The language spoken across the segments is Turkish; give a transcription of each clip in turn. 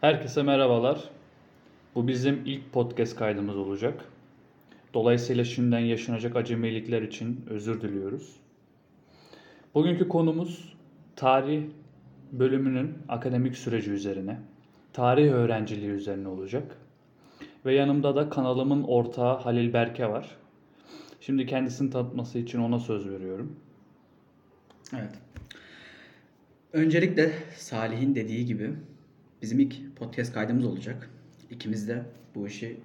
Herkese merhabalar. Bu bizim ilk podcast kaydımız olacak. Dolayısıyla şimdiden yaşanacak acemilikler için özür diliyoruz. Bugünkü konumuz tarih bölümünün akademik süreci üzerine, tarih öğrenciliği üzerine olacak. Ve yanımda da kanalımın ortağı Halil Berke var. Şimdi kendisini tanıtması için ona söz veriyorum. Evet. Öncelikle Salih'in dediği gibi bizim ilk podcast kaydımız olacak. İkimiz de bu işi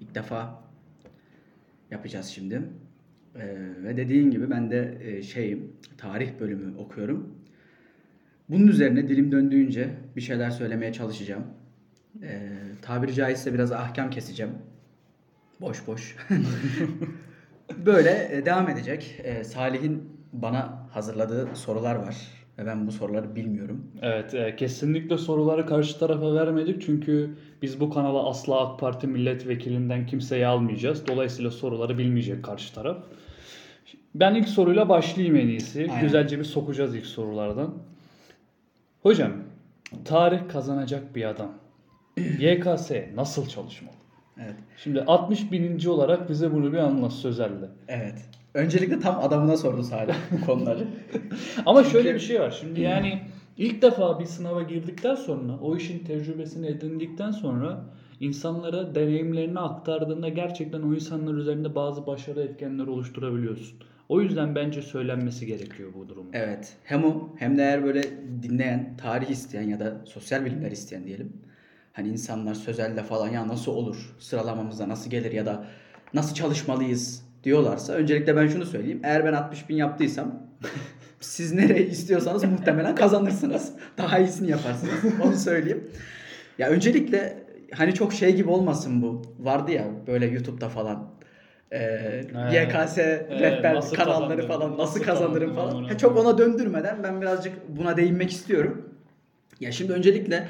ilk defa yapacağız şimdi. Ee, ve dediğin gibi ben de e, şeyim, tarih bölümü okuyorum. Bunun üzerine dilim döndüğünce bir şeyler söylemeye çalışacağım. Ee, tabiri caizse biraz ahkam keseceğim. Boş boş. Böyle e, devam edecek. E, Salih'in bana hazırladığı sorular var ve ben bu soruları bilmiyorum. Evet, e, kesinlikle soruları karşı tarafa vermedik çünkü biz bu kanala asla AK Parti milletvekilinden kimseyi almayacağız. Dolayısıyla soruları bilmeyecek karşı taraf. Ben ilk soruyla başlayayım en iyisi. Aynen. Güzelce bir sokacağız ilk sorulardan. Hocam, tarih kazanacak bir adam. YKS nasıl çalışmalı? Evet. Şimdi 60 bininci olarak bize bunu bir anlat sözelde. Evet. Öncelikle tam adamına sordu Salih bu konuları. Ama Çünkü- şöyle bir şey var. Şimdi yani ilk defa bir sınava girdikten sonra o işin tecrübesini edindikten sonra insanlara deneyimlerini aktardığında gerçekten o insanlar üzerinde bazı başarı etkenleri oluşturabiliyorsun. O yüzden bence söylenmesi gerekiyor bu durum. Evet. Hem o hem de eğer böyle dinleyen, tarih isteyen ya da sosyal bilimler isteyen diyelim. Hani insanlar sözelde falan ya nasıl olur, sıralamamıza nasıl gelir ya da nasıl çalışmalıyız diyorlarsa öncelikle ben şunu söyleyeyim. Eğer ben 60 bin yaptıysam siz nereye istiyorsanız muhtemelen kazanırsınız. Daha iyisini yaparsınız. Onu söyleyeyim. Ya öncelikle hani çok şey gibi olmasın bu. Vardı ya böyle YouTube'da falan. Ee, YKS rehber nasıl kanalları falan nasıl, nasıl kazanırım falan. Ha, çok ona döndürmeden ben birazcık buna değinmek istiyorum. Ya şimdi öncelikle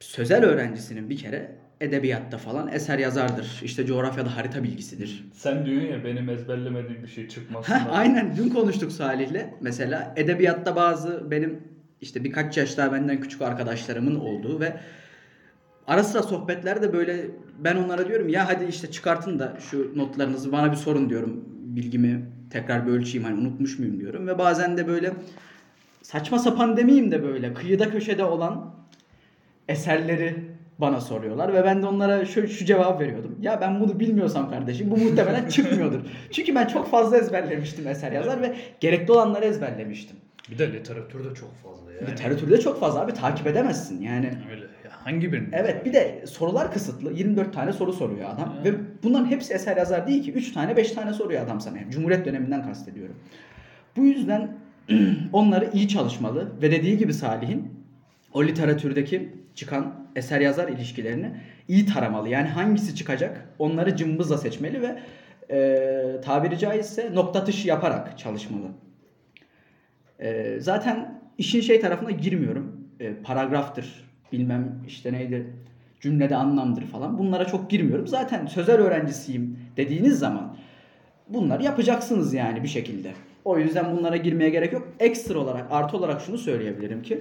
sözel öğrencisinin bir kere edebiyatta falan eser yazardır. İşte coğrafyada harita bilgisidir. Sen diyorsun ya benim ezberlemediğim bir şey çıkmasın. Heh, aynen dün konuştuk Salih'le. Mesela edebiyatta bazı benim işte birkaç yaş daha benden küçük arkadaşlarımın olduğu ve ara sıra sohbetlerde böyle ben onlara diyorum ya hadi işte çıkartın da şu notlarınızı bana bir sorun diyorum. Bilgimi tekrar bir ölçeyim hani unutmuş muyum diyorum ve bazen de böyle saçma sapan demeyeyim de böyle kıyıda köşede olan eserleri bana soruyorlar ve ben de onlara şu, şu cevap veriyordum. Ya ben bunu bilmiyorsam kardeşim bu muhtemelen çıkmıyordur. Çünkü ben çok fazla ezberlemiştim eser yazar ve gerekli olanları ezberlemiştim. Bir de literatürde çok fazla yani. Literatürde çok fazla abi takip edemezsin yani. Öyle. Ya hangi birini? Evet bir de sorular kısıtlı. 24 tane soru soruyor adam. Evet. Ve bunların hepsi eser yazar değil ki. 3 tane 5 tane soruyor adam sana. Yani Cumhuriyet döneminden kastediyorum. Bu yüzden onları iyi çalışmalı. Ve dediği gibi Salih'in o literatürdeki çıkan eser yazar ilişkilerini iyi taramalı. Yani hangisi çıkacak onları cımbızla seçmeli ve e, tabiri caizse nokta atışı yaparak çalışmalı. E, zaten işin şey tarafına girmiyorum. E, paragraftır, bilmem işte neydi, cümlede anlamdır falan. Bunlara çok girmiyorum. Zaten sözel öğrencisiyim dediğiniz zaman bunları yapacaksınız yani bir şekilde. O yüzden bunlara girmeye gerek yok. Ekstra olarak, artı olarak şunu söyleyebilirim ki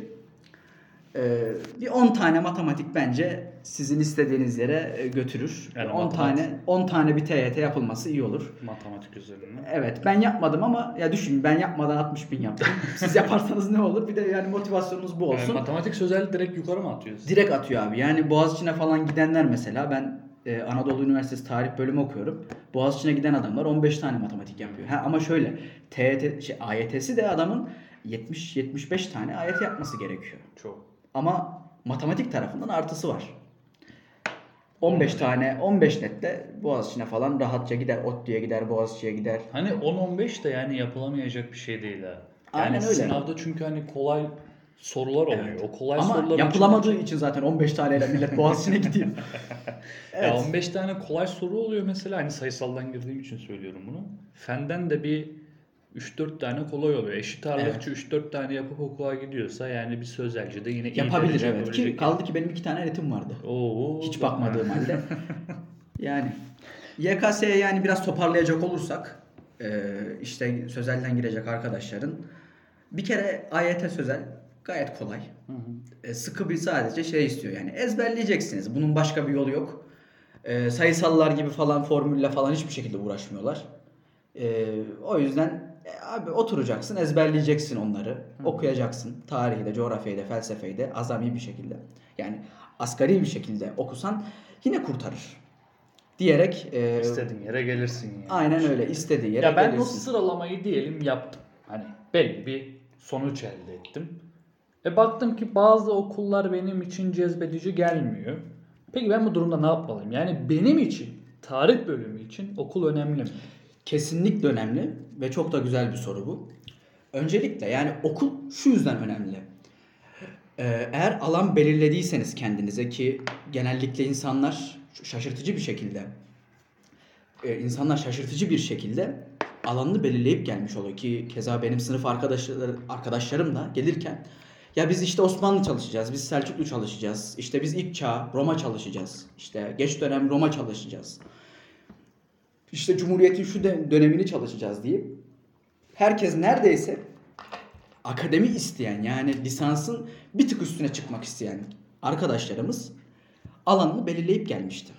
e, bir 10 tane matematik bence sizin istediğiniz yere e, götürür. Yani 10 matematik- tane 10 tane bir TYT yapılması iyi olur. Matematik üzerine. Evet ben yapmadım ama ya düşün ben yapmadan 60 bin yaptım. Siz yaparsanız ne olur? Bir de yani motivasyonunuz bu Yani olsun. matematik sözel direkt yukarı mı atıyorsun? Direkt atıyor abi. Yani Boğaziçi'ne falan gidenler mesela ben e, Anadolu Üniversitesi tarih bölümü okuyorum. Boğaziçi'ne giden adamlar 15 tane matematik yapıyor. Ha, ama şöyle TYT, şey, AYT'si de adamın 70-75 tane AYT yapması gerekiyor. Çok. Ama matematik tarafından artısı var. 15 tane 15 netle Boğaziçi'ne falan rahatça gider. ODTÜ'ye gider, Boğaziçi'ye gider. Hani 10-15 de yani yapılamayacak bir şey değil ha. Yani Aynen öyle. sınavda çünkü hani kolay sorular oluyor. Evet. O kolay Ama soruların yapılamadığı içinden- için zaten 15 taneyle millet Boğaziçi'ne gidiyor. evet. Ya 15 tane kolay soru oluyor mesela hani sayısaldan girdiğim için söylüyorum bunu. Fenden de bir 3-4 tane kolay oluyor. Eşit ağırlıkçı 3-4 tane yapıp okula gidiyorsa yani bir sözelci de yine iyi Yapabilir derece evet. Ki kaldı ki benim iki tane netim vardı. Oo, Hiç bak- bakmadığım halde. Yani YKS'ye yani biraz toparlayacak olursak e, işte sözelden girecek arkadaşların bir kere AYT sözel gayet kolay. Hı hı. E, sıkı bir sadece şey istiyor yani ezberleyeceksiniz. Bunun başka bir yolu yok. E, sayısallar gibi falan formülle falan hiçbir şekilde uğraşmıyorlar. E, o yüzden e, abi oturacaksın, ezberleyeceksin onları. Okuyacaksın. Tarihi de, coğrafyayı da, felsefeyi de azami bir şekilde. Yani asgari bir şekilde okusan yine kurtarır. Diyerek e, İstediğin yere gelirsin yani. aynen öyle istediği yere Ya ben o gelirsin. sıralamayı diyelim yaptım. Hani belli bir sonuç elde ettim. E baktım ki bazı okullar benim için cezbedici gelmiyor. Peki ben bu durumda ne yapmalıyım? Yani benim için, tarih bölümü için okul önemli mi? Kesinlikle önemli ve çok da güzel bir soru bu. Öncelikle yani okul şu yüzden önemli. Ee, eğer alan belirlediyseniz kendinize ki genellikle insanlar şaşırtıcı bir şekilde e, insanlar şaşırtıcı bir şekilde alanını belirleyip gelmiş oluyor ki keza benim sınıf arkadaşlar, arkadaşlarım da gelirken ya biz işte Osmanlı çalışacağız, biz Selçuklu çalışacağız, işte biz ilk çağ Roma çalışacağız, işte geç dönem Roma çalışacağız işte Cumhuriyet'in şu dönemini çalışacağız diye herkes neredeyse akademi isteyen yani lisansın bir tık üstüne çıkmak isteyen arkadaşlarımız alanını belirleyip gelmişti.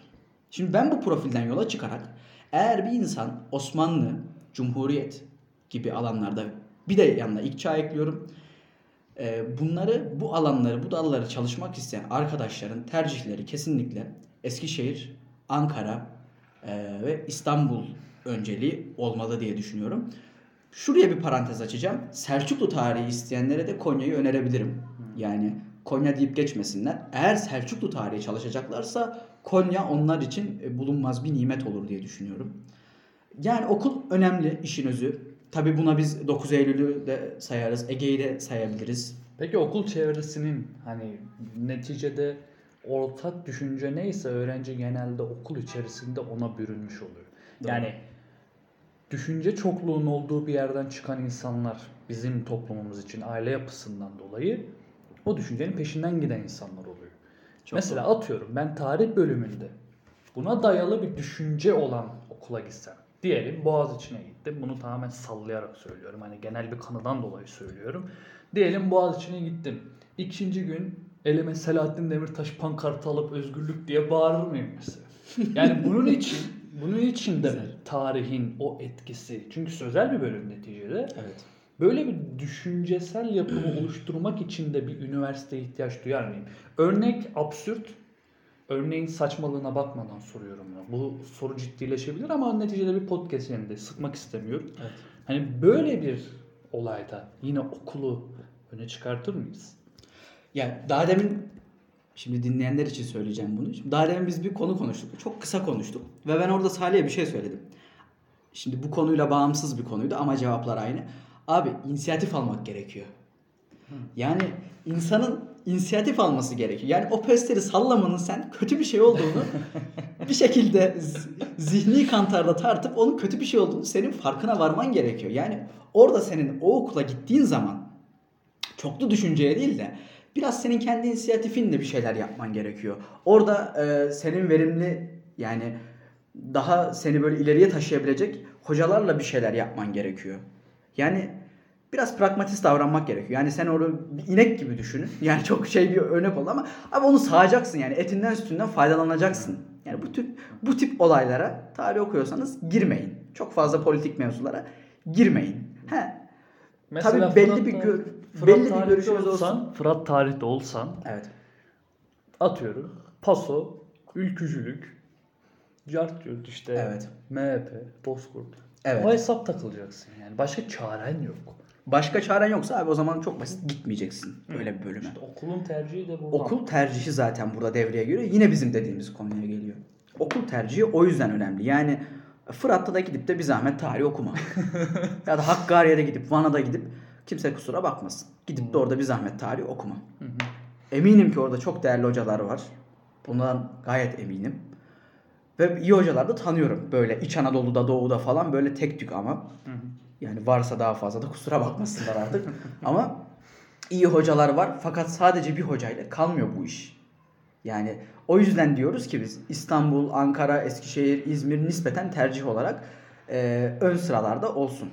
Şimdi ben bu profilden yola çıkarak eğer bir insan Osmanlı, Cumhuriyet gibi alanlarda bir de yanına ilk çağ ekliyorum. Ee, bunları bu alanları bu dalları çalışmak isteyen arkadaşların tercihleri kesinlikle Eskişehir, Ankara e, ve İstanbul önceliği olmalı diye düşünüyorum. Şuraya bir parantez açacağım. Selçuklu tarihi isteyenlere de Konya'yı önerebilirim. Yani Konya deyip geçmesinler. Eğer Selçuklu tarihi çalışacaklarsa Konya onlar için e, bulunmaz bir nimet olur diye düşünüyorum. Yani okul önemli işin özü. Tabi buna biz 9 Eylül'ü de sayarız, Ege'yi de sayabiliriz. Peki okul çevresinin hani neticede ortak düşünce neyse öğrenci genelde okul içerisinde ona bürünmüş oluyor. Doğru. Yani düşünce çokluğunun olduğu bir yerden çıkan insanlar bizim toplumumuz için aile yapısından dolayı o düşüncenin peşinden giden insanlar oluyor. Çok Mesela atıyorum ben tarih bölümünde buna dayalı bir düşünce olan okula gitsem. Diyelim Boğaziçi'ne gittim. Bunu tamamen sallayarak söylüyorum. Hani genel bir kanıdan dolayı söylüyorum. Diyelim Boğaziçi'ne gittim. İkinci gün elime Selahattin Demirtaş pankartı alıp özgürlük diye bağırır mıyım mesela? Yani bunun için bunun için de tarihin o etkisi. Çünkü sözel bir bölüm neticede. Evet. Böyle bir düşüncesel yapımı oluşturmak için de bir üniversiteye ihtiyaç duyar mıyım? Örnek absürt. Örneğin saçmalığına bakmadan soruyorum ya. Bu soru ciddileşebilir ama neticede bir podcast yerinde sıkmak istemiyorum. Evet. Hani böyle bir olayda yine okulu öne çıkartır mıyız? Ya daha demin şimdi dinleyenler için söyleyeceğim bunu. Şimdi daha demin biz bir konu konuştuk. Çok kısa konuştuk ve ben orada Salih'e bir şey söyledim. Şimdi bu konuyla bağımsız bir konuydu ama cevaplar aynı. Abi inisiyatif almak gerekiyor. Yani insanın inisiyatif alması gerekiyor. Yani o posteri sallamanın sen kötü bir şey olduğunu bir şekilde zihni kantarda tartıp onun kötü bir şey olduğunu senin farkına varman gerekiyor. Yani orada senin o okula gittiğin zaman çoklu düşünceye değil de biraz senin kendi inisiyatifinle bir şeyler yapman gerekiyor. Orada e, senin verimli yani daha seni böyle ileriye taşıyabilecek hocalarla bir şeyler yapman gerekiyor. Yani biraz pragmatist davranmak gerekiyor. Yani sen onu bir inek gibi düşünün. Yani çok şey bir örnek oldu ama abi onu sağacaksın yani etinden sütünden faydalanacaksın. Yani bu tip bu tip olaylara tarih okuyorsanız girmeyin. Çok fazla politik mevzulara girmeyin. He. Tabii belli bir gör- belli bir görüşümüz olsan, olsun. Fırat tarihte olsan Evet. atıyorum paso, ülkücülük, cart yurt işte Evet. MHP, Bozkurt. Evet. O hesap takılacaksın yani. Başka çaren yok. Başka çaren yoksa abi o zaman çok basit gitmeyeceksin öyle bir bölüme. İşte okulun tercihi de bu. Okul tercihi zaten burada devreye giriyor. Yine bizim dediğimiz konuya geliyor. Okul tercihi o yüzden önemli. Yani Fırat'ta da gidip de bir zahmet tarih okuma. ya da Hakkari'ye de gidip Van'a da gidip kimse kusura bakmasın. Gidip de orada bir zahmet tarih okuma. Hı hı. Eminim ki orada çok değerli hocalar var. Bundan gayet eminim. Ve iyi hocalar da tanıyorum. Böyle İç Anadolu'da, Doğu'da falan böyle tek tük ama. Hı hı. Yani varsa daha fazla da kusura bakmasınlar artık. Ama iyi hocalar var fakat sadece bir hocayla kalmıyor bu iş. Yani o yüzden diyoruz ki biz İstanbul, Ankara, Eskişehir, İzmir nispeten tercih olarak e, ön sıralarda olsun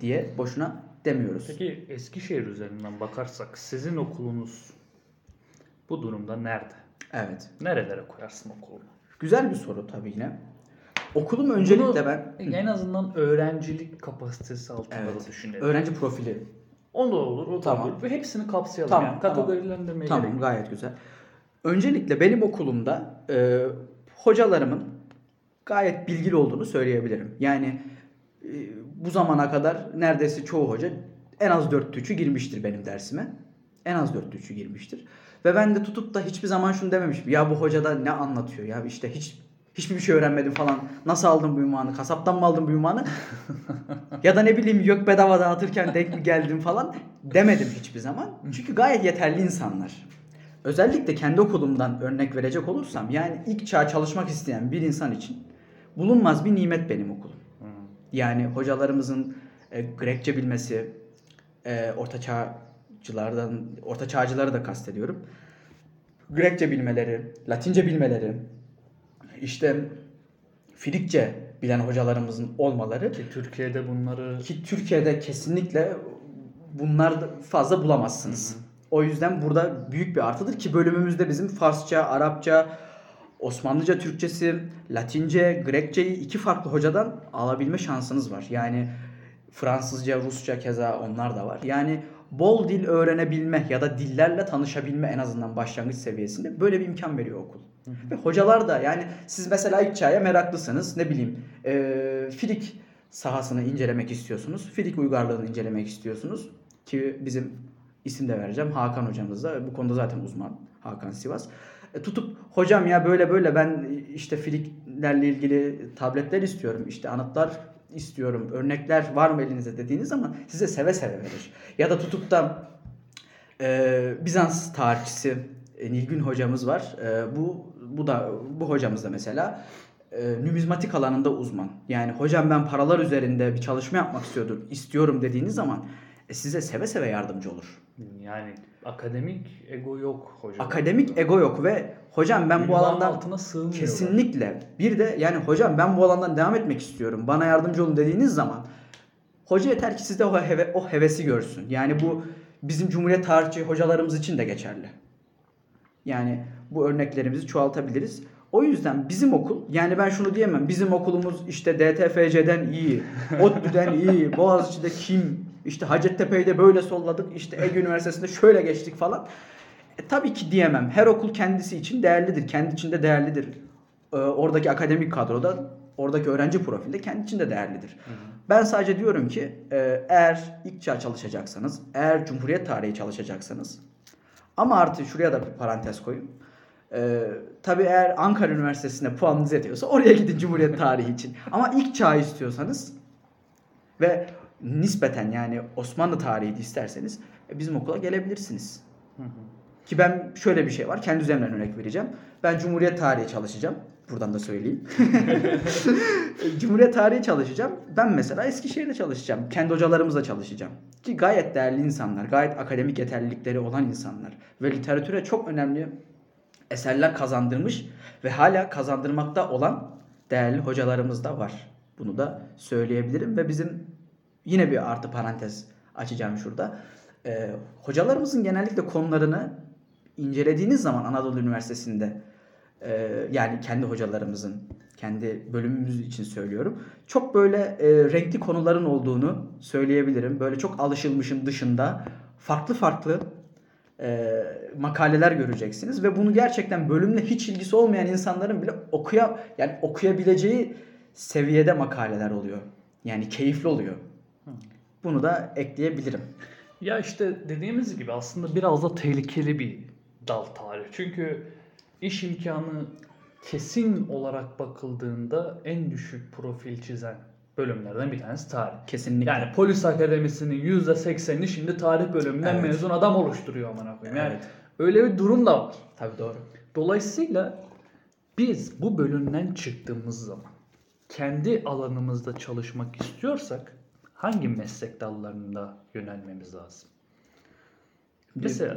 diye boşuna demiyoruz. Peki Eskişehir üzerinden bakarsak sizin okulunuz bu durumda nerede? Evet. Nerelere koyarsın okulunu? Güzel bir soru tabii yine. Okulum öncelikle Bunu ben en azından öğrencilik kapasitesi altında Evet. da düşünelim. öğrenci profili. O da olur, o da Tamam. olur. Ve hepsini kapsayalım. Tamam, yani tamam. kategorilendirmeye Tamam gerek yok. gayet güzel. Öncelikle benim okulumda e, hocalarımın gayet bilgili olduğunu söyleyebilirim. Yani e, bu zamana kadar neredeyse çoğu hoca en az 4 3'ü girmiştir benim dersime. En az 4 3'ü girmiştir. Ve ben de tutup da hiçbir zaman şunu dememişim. Ya bu hoca da ne anlatıyor ya işte hiç hiçbir şey öğrenmedim falan. Nasıl aldın bu ünvanı? Kasaptan mı aldın bu ünvanı? ya da ne bileyim yok bedava dağıtırken denk mi geldin falan demedim hiçbir zaman. Çünkü gayet yeterli insanlar. Özellikle kendi okulumdan örnek verecek olursam yani ilk çağ çalışmak isteyen bir insan için bulunmaz bir nimet benim okulum. Hı. Yani hocalarımızın e, Grekçe bilmesi, e, orta çağcılardan, orta çağcıları da kastediyorum. Grekçe bilmeleri, Latince bilmeleri, işte Frikçe bilen hocalarımızın olmaları Ki Türkiye'de bunları ki Türkiye'de kesinlikle bunlar fazla bulamazsınız. O yüzden burada büyük bir artıdır ki bölümümüzde bizim Farsça, Arapça, Osmanlıca, Türkçesi, Latince, Grekçeyi iki farklı hocadan alabilme şansınız var. Yani Fransızca, Rusça keza onlar da var. Yani bol dil öğrenebilme ya da dillerle tanışabilme en azından başlangıç seviyesinde böyle bir imkan veriyor okul. Ve hocalar da yani siz mesela ilk çağya meraklısınız ne bileyim e, Filik sahasını incelemek istiyorsunuz. Filik uygarlığını incelemek istiyorsunuz. Ki bizim isim de vereceğim Hakan hocamız da bu konuda zaten uzman Hakan Sivas. E, tutup hocam ya böyle böyle ben işte Filiklerle ilgili tabletler istiyorum işte anıtlar istiyorum örnekler var mı elinizde dediğiniz zaman size seve seve verir. Ya da tutup da ee, Bizans tarihçisi e, Nilgün hocamız var. Ee, bu bu da bu hocamız da mesela e, numizmatik alanında uzman. Yani hocam ben paralar üzerinde bir çalışma yapmak istiyorum, istiyorum dediğiniz zaman e, size seve seve yardımcı olur. yani akademik ego yok hocam. Akademik ego yok ve hocam ben bu alandan altına sığmıyorlar. kesinlikle bir de yani hocam ben bu alandan devam etmek istiyorum. Bana yardımcı olun dediğiniz zaman hoca yeter ki sizde o, heve, o hevesi görsün. Yani bu bizim Cumhuriyet tarihçi hocalarımız için de geçerli. Yani bu örneklerimizi çoğaltabiliriz. O yüzden bizim okul yani ben şunu diyemem. Bizim okulumuz işte DTFC'den iyi, ODTÜ'den iyi, Boğaziçi'de kim, işte Hacettepe'yi de böyle solladık, işte Ege Üniversitesi'nde şöyle geçtik falan. E, tabii ki diyemem. Her okul kendisi için değerlidir. Kendi içinde değerlidir. Ee, oradaki akademik kadroda, oradaki öğrenci profilde kendi içinde değerlidir. Ben sadece diyorum ki e, eğer ilk çağ çalışacaksanız, eğer Cumhuriyet tarihi çalışacaksanız ama artı şuraya da bir parantez koyayım. Ee, tabii eğer Ankara Üniversitesi'nde puanınız yetiyorsa oraya gidin Cumhuriyet tarihi için. Ama ilk çağı istiyorsanız ve nispeten yani Osmanlı tarihi de isterseniz e, bizim okula gelebilirsiniz. Ki ben şöyle bir şey var. Kendi üzerimden örnek vereceğim. Ben Cumhuriyet tarihi çalışacağım. Buradan da söyleyeyim. Cumhuriyet tarihi çalışacağım. Ben mesela Eskişehir'de çalışacağım. Kendi hocalarımızla çalışacağım. Ki gayet değerli insanlar. Gayet akademik yeterlilikleri olan insanlar. Ve literatüre çok önemli eserler kazandırmış ve hala kazandırmakta olan değerli hocalarımız da var. Bunu da söyleyebilirim ve bizim yine bir artı parantez açacağım şurada. Ee, hocalarımızın genellikle konularını incelediğiniz zaman Anadolu Üniversitesi'nde e, yani kendi hocalarımızın kendi bölümümüz için söylüyorum. Çok böyle e, renkli konuların olduğunu söyleyebilirim. Böyle çok alışılmışın dışında farklı farklı e, makaleler göreceksiniz ve bunu gerçekten bölümle hiç ilgisi olmayan insanların bile okuya yani okuyabileceği seviyede makaleler oluyor. Yani keyifli oluyor. Bunu da ekleyebilirim. Ya işte dediğimiz gibi aslında biraz da tehlikeli bir dal tarih. Çünkü iş imkanı kesin olarak bakıldığında en düşük profil çizen bölümlerden bir tanesi tarih. Kesinlikle. Yani polis akademisinin %80'ini şimdi tarih bölümünden Evet. mezun adam oluşturuyor amına koyayım. Yani Evet. öyle bir durum da var. Tabii doğru. Dolayısıyla biz bu bölümden çıktığımız zaman kendi alanımızda çalışmak istiyorsak hangi meslek dallarında yönelmemiz lazım? Mesela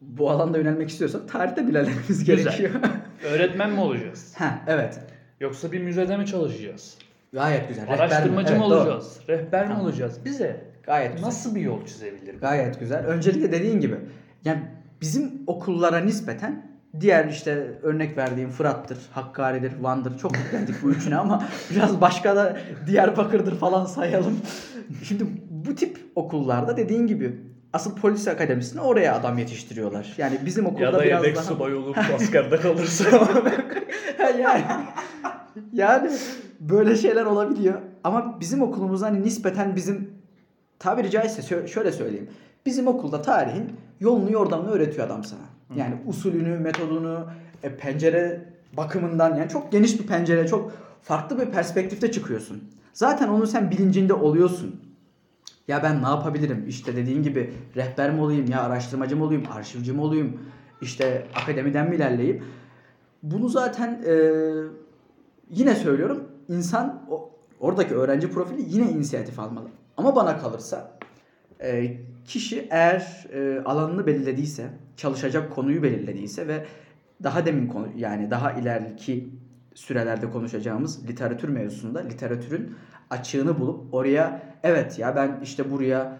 Bu alanda yönelmek istiyorsak tarihte bilememiz Güzel. gerekiyor. öğretmen mi olacağız? ha evet. Yoksa bir müzede mi çalışacağız? Gayet güzel. Araştırmacı Evet, mı doğru. olacağız? Rehber mi Tamam. olacağız? Bize Gayet güzel. Nasıl bir yol çizebilir? Gayet güzel. Öncelikle dediğin gibi yani bizim okullara nispeten diğer işte örnek verdiğim Fırat'tır, Hakkari'dir, Van'dır. Çok yüklendik bu üçüne ama biraz başka da Diyarbakır'dır falan sayalım. Şimdi bu tip okullarda dediğin gibi asıl polis akademisine oraya adam yetiştiriyorlar. Yani bizim okulda Ya da biraz yedek daha... subay olup askerde kalırsa. yani, yani böyle şeyler olabiliyor. Ama bizim okulumuz hani nispeten bizim tabiri caizse şö- şöyle söyleyeyim. Bizim okulda tarihin yolunu yordamını öğretiyor adam sana. Yani usulünü, metodunu, e, pencere bakımından yani çok geniş bir pencere, çok farklı bir perspektifte çıkıyorsun. Zaten onu sen bilincinde oluyorsun. Ya ben ne yapabilirim? İşte dediğin gibi rehber mi olayım ya araştırmacı mı olayım, arşivci mi olayım? İşte akademiden mi ilerleyeyim? Bunu zaten e, yine söylüyorum insan o, oradaki öğrenci profili yine inisiyatif almalı. Ama bana kalırsa e, kişi eğer e, alanını belirlediyse, çalışacak konuyu belirlediyse ve daha demin konu yani daha ileriki sürelerde konuşacağımız literatür mevzusunda literatürün açığını bulup oraya evet ya ben işte buraya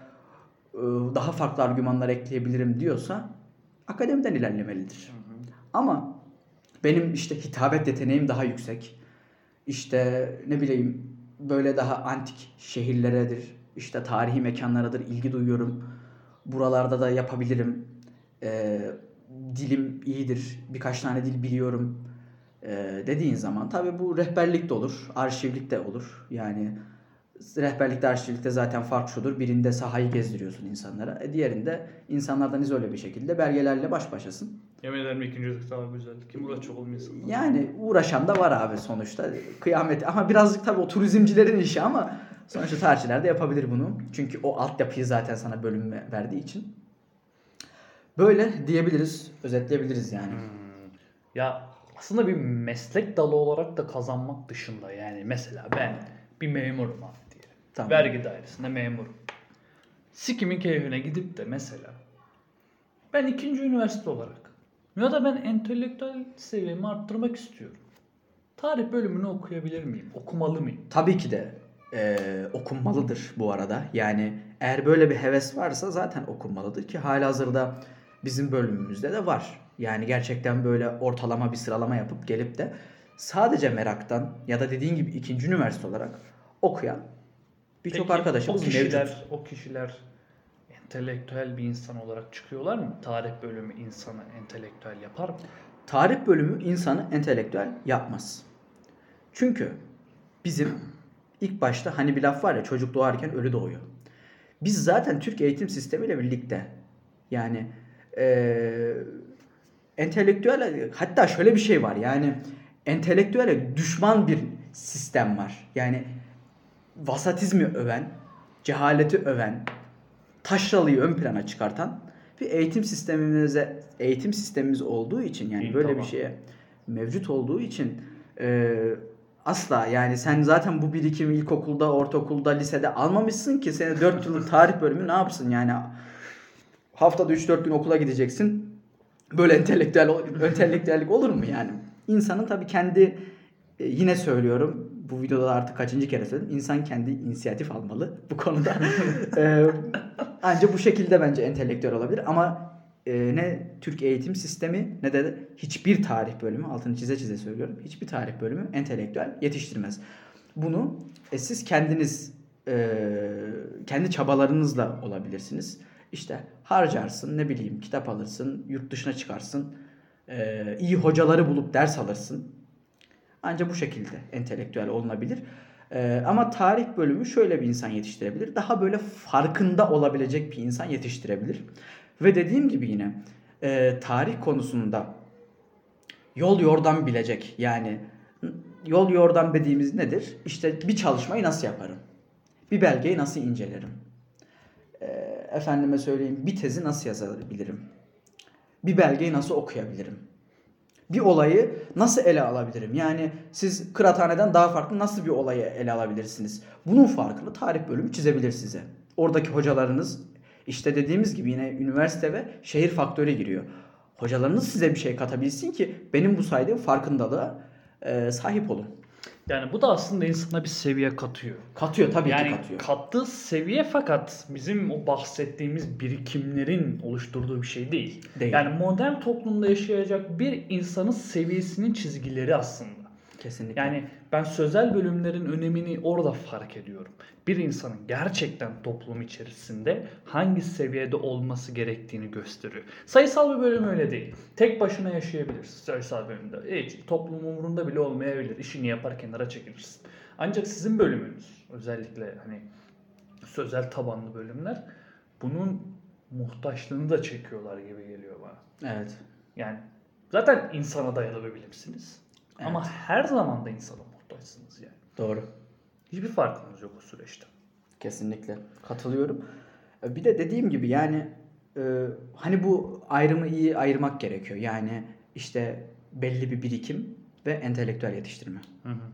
daha farklı argümanlar ekleyebilirim diyorsa akademiden ilerlemelidir. Ama benim işte hitabet yeteneğim daha yüksek. İşte ne bileyim böyle daha antik şehirleredir. işte tarihi mekanlaradır ilgi duyuyorum. Buralarda da yapabilirim. Ee, dilim iyidir. Birkaç tane dil biliyorum. Dediğin zaman tabii bu rehberlik de olur. Arşivlik de olur. Yani rehberlikte arşivlikte zaten fark şudur. Birinde sahayı gezdiriyorsun insanlara. E, diğerinde insanlardan izole bir şekilde belgelerle baş başasın. Yemin ederim ikinci daha güzel. Kim uğraşacak oğlum insan? Yani uğraşan da var abi sonuçta. Kıyamet ama birazcık tabii o turizmcilerin işi ama sonuçta tarihçiler de yapabilir bunu. Çünkü o altyapıyı zaten sana bölüm verdiği için. Böyle diyebiliriz, özetleyebiliriz yani. Hmm. Ya aslında bir meslek dalı olarak da kazanmak dışında yani mesela ben bir memurum abi diyelim. Tamam. Vergi dairesinde memurum. Sikimin keyfine gidip de mesela ben ikinci üniversite olarak ya da ben entelektüel seviyemi arttırmak istiyorum. Tarih bölümünü okuyabilir miyim? Okumalı mıyım? Tabii ki de e, okunmalıdır bu arada. Yani eğer böyle bir heves varsa zaten okunmalıdır ki halihazırda bizim bölümümüzde de var. Yani gerçekten böyle ortalama bir sıralama yapıp gelip de sadece meraktan ya da dediğin gibi ikinci üniversite olarak okuyan birçok Peki, arkadaşımız o kişiler, mevcut. O kişiler entelektüel bir insan olarak çıkıyorlar mı? Tarih bölümü insanı entelektüel yapar mı? Tarih bölümü insanı entelektüel yapmaz. Çünkü bizim ilk başta hani bir laf var ya çocuk doğarken ölü doğuyor. Biz zaten Türk eğitim sistemiyle birlikte yani eee entelektüel hatta şöyle bir şey var yani entelektüele düşman bir sistem var. Yani vasatizmi öven, cehaleti öven, taşralıyı ön plana çıkartan bir eğitim sistemimize eğitim sistemimiz olduğu için yani İyi, böyle tamam. bir şeye mevcut olduğu için e, asla yani sen zaten bu birikimi ilkokulda, ortaokulda, lisede almamışsın ki seni 4 yıllık tarih bölümü ne yapsın yani haftada 3-4 gün okula gideceksin. Böyle entelektüel entelektüellik olur mu yani? İnsanın tabii kendi e, yine söylüyorum bu videoda da artık kaçıncı kere söyledim. İnsan kendi inisiyatif almalı bu konuda. e, ancak bu şekilde bence entelektüel olabilir ama e, ne Türk eğitim sistemi ne de hiçbir tarih bölümü altını çize çize söylüyorum. Hiçbir tarih bölümü entelektüel yetiştirmez. Bunu e, siz kendiniz e, kendi çabalarınızla olabilirsiniz. İşte harcarsın ne bileyim kitap alırsın yurt dışına çıkarsın e, iyi hocaları bulup ders alırsın. Ancak bu şekilde entelektüel olunabilir. Ee, ama tarih bölümü şöyle bir insan yetiştirebilir. Daha böyle farkında olabilecek bir insan yetiştirebilir. Ve dediğim gibi yine e, tarih konusunda yol yordam bilecek. Yani yol yordam dediğimiz nedir? İşte bir çalışmayı nasıl yaparım? Bir belgeyi nasıl incelerim? E, efendime söyleyeyim bir tezi nasıl yazabilirim? Bir belgeyi nasıl okuyabilirim? bir olayı nasıl ele alabilirim? Yani siz kıraathaneden daha farklı nasıl bir olayı ele alabilirsiniz? Bunun farkını tarih bölümü çizebilir size. Oradaki hocalarınız işte dediğimiz gibi yine üniversite ve şehir faktörü giriyor. Hocalarınız size bir şey katabilsin ki benim bu saydığım farkındalığa sahip olun. Yani bu da aslında insana bir seviye katıyor. Katıyor tabii yani ki katıyor. kattığı seviye fakat bizim o bahsettiğimiz birikimlerin oluşturduğu bir şey değil. Değil. Yani modern toplumda yaşayacak bir insanın seviyesinin çizgileri aslında. Kesinlikle. Yani ben sözel bölümlerin önemini orada fark ediyorum. Bir insanın gerçekten toplum içerisinde hangi seviyede olması gerektiğini gösteriyor. Sayısal bir bölüm öyle değil. Tek başına yaşayabilirsin sayısal bölümde. Hiç toplum umurunda bile olmayabilir. İşini yapar kenara çekilirsin. Ancak sizin bölümünüz özellikle hani sözel tabanlı bölümler bunun muhtaçlığını da çekiyorlar gibi geliyor bana. evet. Yani zaten insana dayalı bir bilimsiniz. Evet. Ama her zaman da insana muhtaçsınız yani. Doğru. Hiçbir farkınız yok o süreçte. Kesinlikle katılıyorum. E, Bir de dediğim gibi yani e, hani bu ayrımı iyi ayırmak gerekiyor. Yani işte belli bir birikim ve entelektüel yetiştirme. Hı hı.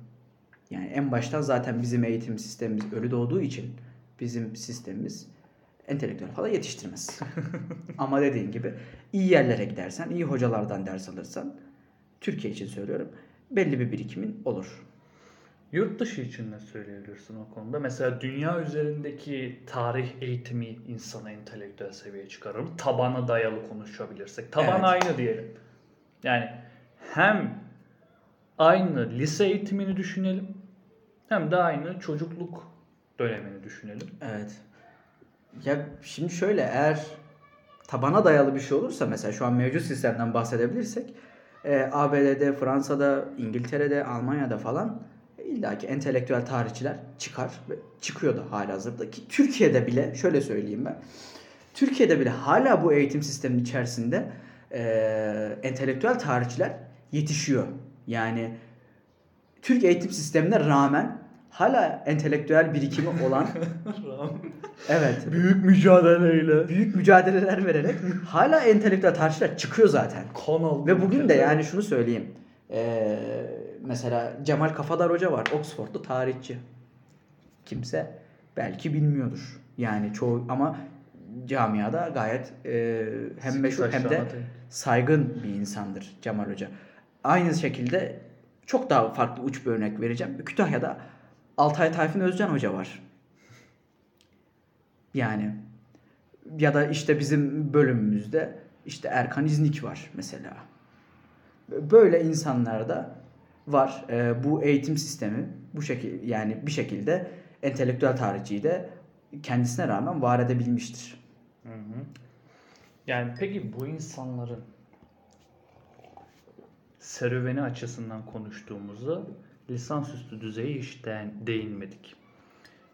Yani en baştan zaten bizim eğitim sistemimiz ölü doğduğu için bizim sistemimiz entelektüel falan yetiştirmez. Ama dediğin gibi iyi yerlere gidersen, iyi hocalardan ders alırsan Türkiye için söylüyorum belli bir birikimin olur. Yurt dışı için ne söyleyebilirsin o konuda? Mesela dünya üzerindeki tarih eğitimi insana entelektüel seviyeye çıkarır? Tabana dayalı konuşabilirsek. Taban Evet. aynı diyelim. Yani hem aynı lise eğitimini düşünelim hem de aynı çocukluk dönemini düşünelim. Evet. Ya şimdi şöyle eğer tabana dayalı bir şey olursa mesela şu an mevcut sistemden bahsedebilirsek e, ABD'de, Fransa'da, İngiltere'de, Almanya'da falan illaki entelektüel tarihçiler çıkar ve çıkıyor da hala hazırda ki Türkiye'de bile şöyle söyleyeyim ben. Türkiye'de bile hala bu eğitim sisteminin içerisinde e, entelektüel tarihçiler yetişiyor. Yani Türk eğitim sistemine rağmen hala entelektüel birikimi olan evet Büyük mücadeleyle. büyük mücadeleler vererek hala entelektüel tarihçiler çıkıyor zaten. Kan aldı. Ve bugün de yani şunu söyleyeyim. Ee, mesela Cemal Kafadar Hoca var. Oxford'lu tarihçi. Kimse belki bilmiyordur. Yani çoğu ama camiada gayet e, hem meşhur hem de saygın bir insandır Cemal Hoca. Aynı şekilde çok daha farklı uç bir örnek vereceğim. Kütahya'da Altay Tayfun Özcan Hoca var. Yani ya da işte bizim bölümümüzde işte Erkan İznik var mesela. Böyle insanlar da var. Ee, bu eğitim sistemi bu şekil yani bir şekilde entelektüel tarihçiyi de kendisine rağmen var edebilmiştir. Hı hı. Yani peki bu insanların serüveni açısından konuştuğumuzda lisansüstü düzeye hiç değin- değinmedik.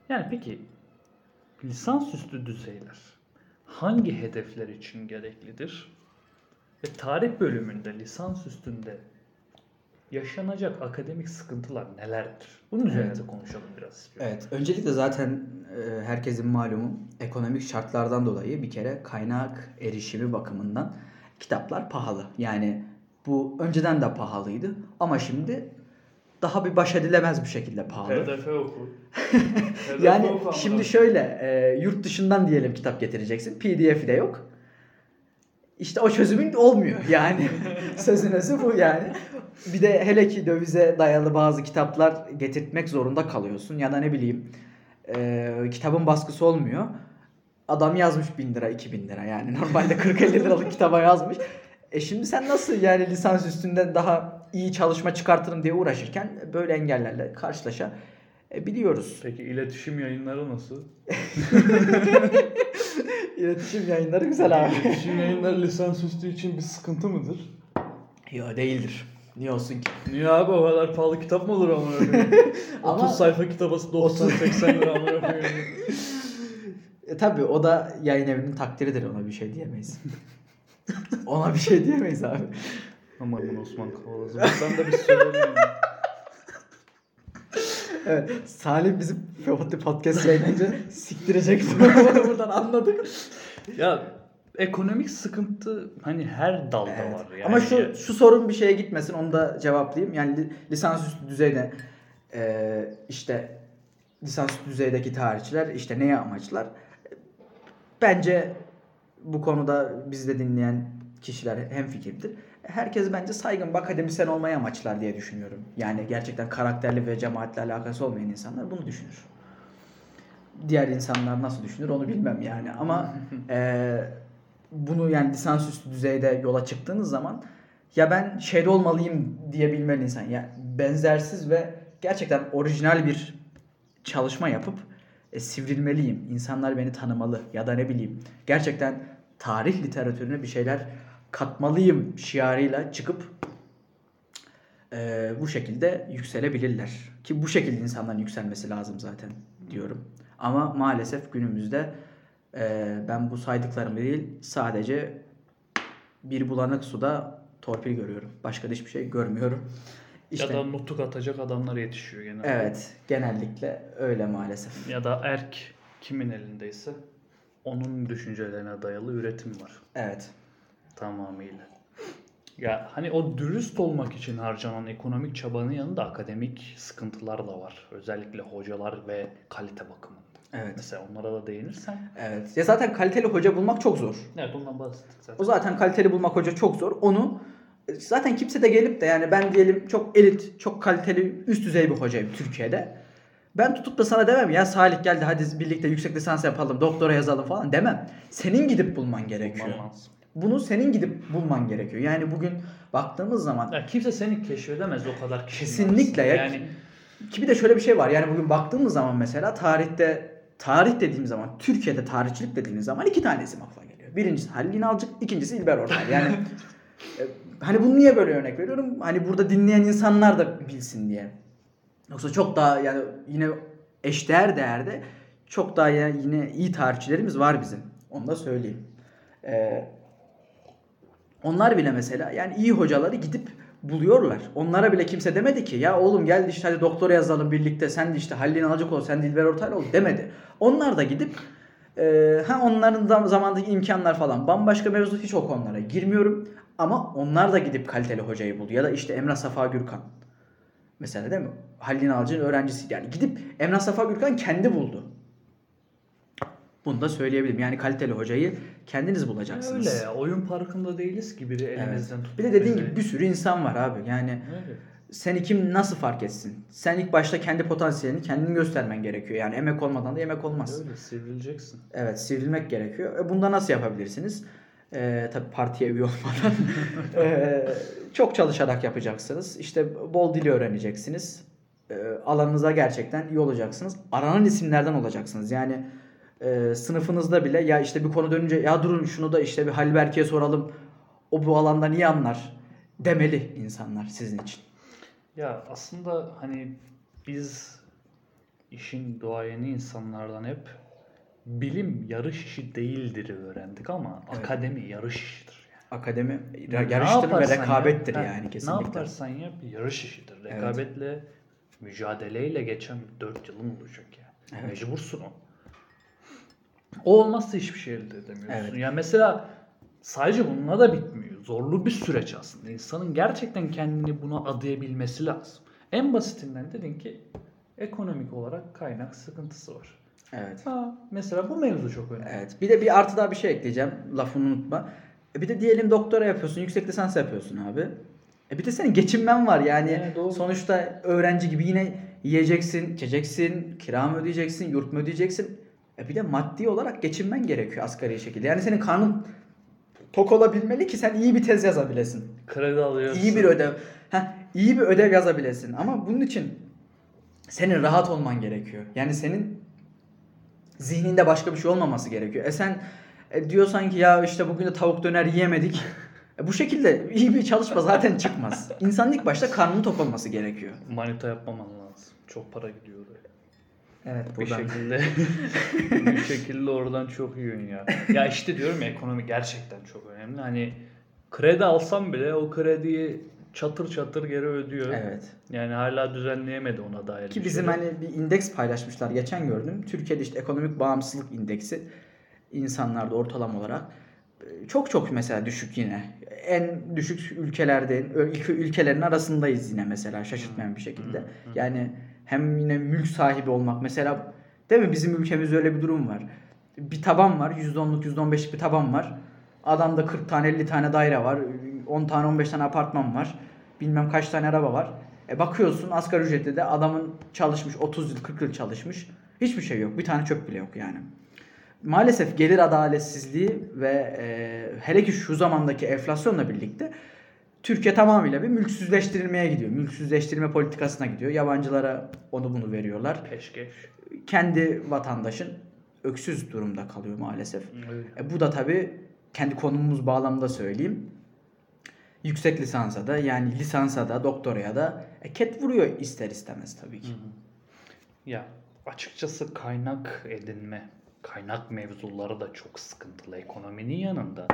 Yani peki lisansüstü düzeyler hangi hedefler için gereklidir? Ve tarih bölümünde lisans üstünde yaşanacak akademik sıkıntılar nelerdir? Bunun üzerine Evet. de konuşalım biraz istiyorum. Evet, öncelikle zaten e, herkesin malumu ekonomik şartlardan dolayı bir kere kaynak erişimi bakımından kitaplar pahalı. Yani bu önceden de pahalıydı ama şimdi daha bir baş edilemez bir şekilde pahalı. PDF oku. Yani oku şimdi şöyle e, yurt dışından diyelim kitap getireceksin. PDF'i de yok. İşte o çözümün olmuyor yani. Sözün özü bu yani. Bir de hele ki dövize dayalı bazı kitaplar getirtmek zorunda kalıyorsun. Ya da ne bileyim e, kitabın baskısı olmuyor. Adam yazmış 1000 lira 2000 lira yani. Normalde 40-50 liralık kitaba yazmış. E şimdi sen nasıl yani lisans üstünde daha iyi çalışma çıkartırım diye uğraşırken böyle engellerle karşılaşa e, biliyoruz. Peki iletişim yayınları nasıl? İletişim yayınları güzel abi. İletişim yayınları lisansüstü için bir sıkıntı mıdır? Yo değildir. Niye olsun ki? Niye abi o kadar pahalı kitap mı olur koyayım? Ama- 30 sayfa kitabası 90-80 lira amına koyayım. E tabi o da yayın evinin takdiridir ona bir şey diyemeyiz. ona bir şey diyemeyiz abi. Aman Osman Kavalazı. Ben de bir söyleyeyim. Evet. Salih bizim podcast yayınlayınca siktirecek buradan anladık. ya ekonomik sıkıntı hani her dalda Evet. var yani. Ama şu şu sorun bir şeye gitmesin onu da cevaplayayım. Yani li- lisansüstü düzeyde e, işte lisansüstü düzeydeki tarihçiler işte neye amaçlar? Bence bu konuda bizi de dinleyen kişiler hem fikirdir. Herkes bence saygın bir akademisyen olmayı amaçlar diye düşünüyorum. Yani gerçekten karakterli ve cemaatle alakası olmayan insanlar bunu düşünür. Diğer insanlar nasıl düşünür onu bilmem yani ama eee, bunu yani lisansüstü düzeyde yola çıktığınız zaman ya ben şeyde olmalıyım diyebilmeli insan. Ya benzersiz ve gerçekten orijinal bir çalışma yapıp e, sivrilmeliyim. İnsanlar beni tanımalı ya da ne bileyim gerçekten tarih literatürüne bir şeyler katmalıyım şiarıyla çıkıp e, bu şekilde yükselebilirler. Ki bu şekilde insanların yükselmesi lazım zaten diyorum. Ama maalesef günümüzde e, ben bu saydıklarımı değil sadece bir bulanık suda torpil görüyorum. Başka da hiçbir şey görmüyorum. İşte, Ya da nutuk atacak adamlar yetişiyor genelde. evet genellikle öyle maalesef. Ya da erk kimin elindeyse onun düşüncelerine dayalı üretim var Evet. tamamıyla. Ya hani o dürüst olmak için harcanan ekonomik çabanın yanında akademik sıkıntılar da var. Özellikle hocalar ve kalite bakımında. Evet. Mesela onlara da değinirsen. Evet. Ya zaten kaliteli hoca bulmak çok zor. Evet bundan bahsettik O zaten. zaten kaliteli bulmak hoca çok zor. Onu zaten kimse de gelip de yani ben diyelim çok elit, çok kaliteli, üst düzey bir hocayım Türkiye'de. Ben tutup da sana demem ya Salih geldi hadi birlikte yüksek lisans yapalım, doktora yazalım falan demem. Senin gidip bulman gerekiyor. Bulman lazım. Bunu senin gidip bulman gerekiyor. Yani bugün baktığımız zaman Ya kimse seni keşfedemez o kadar Kesinlikle ya. Yani ki bir de şöyle bir şey var. Yani bugün baktığımız zaman mesela tarihte tarih dediğim zaman Türkiye'de tarihçilik dediğimiz zaman iki tane isim akla geliyor. Birincisi Halil İnalcık, ikincisi İlber Ortaylı. Yani e, hani bunu niye böyle örnek veriyorum? Hani burada dinleyen insanlar da bilsin diye. Yoksa çok daha yani yine eşdeğer değerde çok daha ya yine iyi tarihçilerimiz var bizim. Onu da söyleyeyim. Ee, onlar bile mesela yani iyi hocaları gidip buluyorlar. Onlara bile kimse demedi ki ya oğlum gel işte hadi doktora yazalım birlikte sen de işte Halil İnalcık ol sen Dilber Ortaylı ol demedi. Onlar da gidip e, ha onların da zamandaki imkanlar falan bambaşka mevzu hiç o konulara girmiyorum. Ama onlar da gidip kaliteli hocayı buldu. Ya da işte Emrah Safa Gürkan. Mesela değil mi? Halil İnalcık'ın öğrencisi. Yani gidip Emrah Safa Gürkan kendi buldu. Bunu da söyleyebilirim. Yani kaliteli hocayı kendiniz bulacaksınız. öyle. Oyun parkında değiliz ki biri Evet. elimizden tutup Bir de dediğin gibi bir sürü insan var abi. Yani Öyle. seni kim nasıl fark etsin? Sen ilk başta kendi potansiyelini kendini göstermen gerekiyor. Yani emek olmadan da yemek olmaz. Öyle sivrileceksin. Evet sivrilmek gerekiyor. E, bunda nasıl yapabilirsiniz? Ee, tabii partiye üye olmadan. Ee, çok çalışarak yapacaksınız. İşte bol dili öğreneceksiniz. Ee, alanınıza gerçekten iyi olacaksınız. Aranan isimlerden olacaksınız. Yani e, sınıfınızda bile ya işte bir konu dönünce ya durun şunu da işte bir Halil Berke'ye soralım. O bu alanda niye anlar? Demeli insanlar sizin için. Ya aslında hani biz işin doğayeni insanlardan hep bilim yarış işi değildir öğrendik ama Evet. akademi yarış işidir. Yani. Akademi yarıştır ve rekabettir yap- yani kesinlikle. Ne yaparsan yap yarış işidir. Evet. Rekabetle, mücadeleyle geçen 4 yılın olacak yani. Evet. Mecbursun o. O olmazsa hiçbir şey elde edemiyorsun. Evet. Yani mesela sadece bununla da bitmiyor. Zorlu bir süreç aslında. İnsanın gerçekten kendini buna adayabilmesi lazım. En basitinden dedin ki ekonomik olarak kaynak sıkıntısı var. Evet. Ha, mesela bu mevzu çok önemli. Evet. Bir de bir artı daha bir şey ekleyeceğim. Lafını unutma. E bir de diyelim doktora yapıyorsun, yüksek lisans yapıyorsun abi. E bir de senin geçinmen var yani. Doğru. sonuçta öğrenci gibi yine yiyeceksin, içeceksin, kira mı ödeyeceksin, yurt mu ödeyeceksin. E bir de maddi olarak geçinmen gerekiyor asgari şekilde. Yani senin karnın tok olabilmeli ki sen iyi bir tez yazabilesin. Kredi alıyorsun. İyi bir ödev. Heh, iyi bir ödev yazabilesin. Ama bunun için senin rahat olman gerekiyor. Yani senin zihninde başka bir şey olmaması gerekiyor. E sen e, diyorsan ki ya işte bugün de tavuk döner yiyemedik. E bu şekilde iyi bir çalışma zaten çıkmaz. İnsanın ilk başta karnının tok olması gerekiyor. Manita yapmaman lazım. Çok para gidiyor oraya. Evet Bir buradan. şekilde bir şekilde oradan çok yiyorsun ya. Ya işte diyorum ya ekonomi gerçekten çok önemli. Hani kredi alsam bile o krediyi çatır çatır geri ödüyor. Evet. Yani hala düzenleyemedi ona dair Ki bir bizim şey. hani bir indeks paylaşmışlar geçen gördüm. Türkiye'de işte ekonomik bağımsızlık indeksi insanlarda ortalama olarak e, çok çok mesela düşük yine. En düşük ülkelerde ülkelerin arasındayız yine mesela şaşırtmayan bir şekilde. Hı, hı. Yani hem yine mülk sahibi olmak mesela değil mi bizim ülkemizde öyle bir durum var. Bir taban var %10'luk %15'lik bir taban var. Adamda 40 tane 50 tane daire var. 10 tane 15 tane apartman var. Bilmem kaç tane araba var. E bakıyorsun asgari ücretli de adamın çalışmış 30 yıl 40 yıl çalışmış. Hiçbir şey yok. Bir tane çöp bile yok yani. Maalesef gelir adaletsizliği ve e, hele ki şu zamandaki enflasyonla birlikte Türkiye tamamıyla bir mülksüzleştirilmeye gidiyor. Mülksüzleştirme politikasına gidiyor. Yabancılara onu bunu veriyorlar. Peşkeş. Kendi vatandaşın öksüz durumda kalıyor maalesef. Öyle. E, bu da tabii kendi konumuz bağlamında söyleyeyim. Yüksek lisansa da yani lisansa da doktoraya da e, ket vuruyor ister istemez tabii ki. Ya açıkçası kaynak edinme, kaynak mevzuları da çok sıkıntılı ekonominin yanında.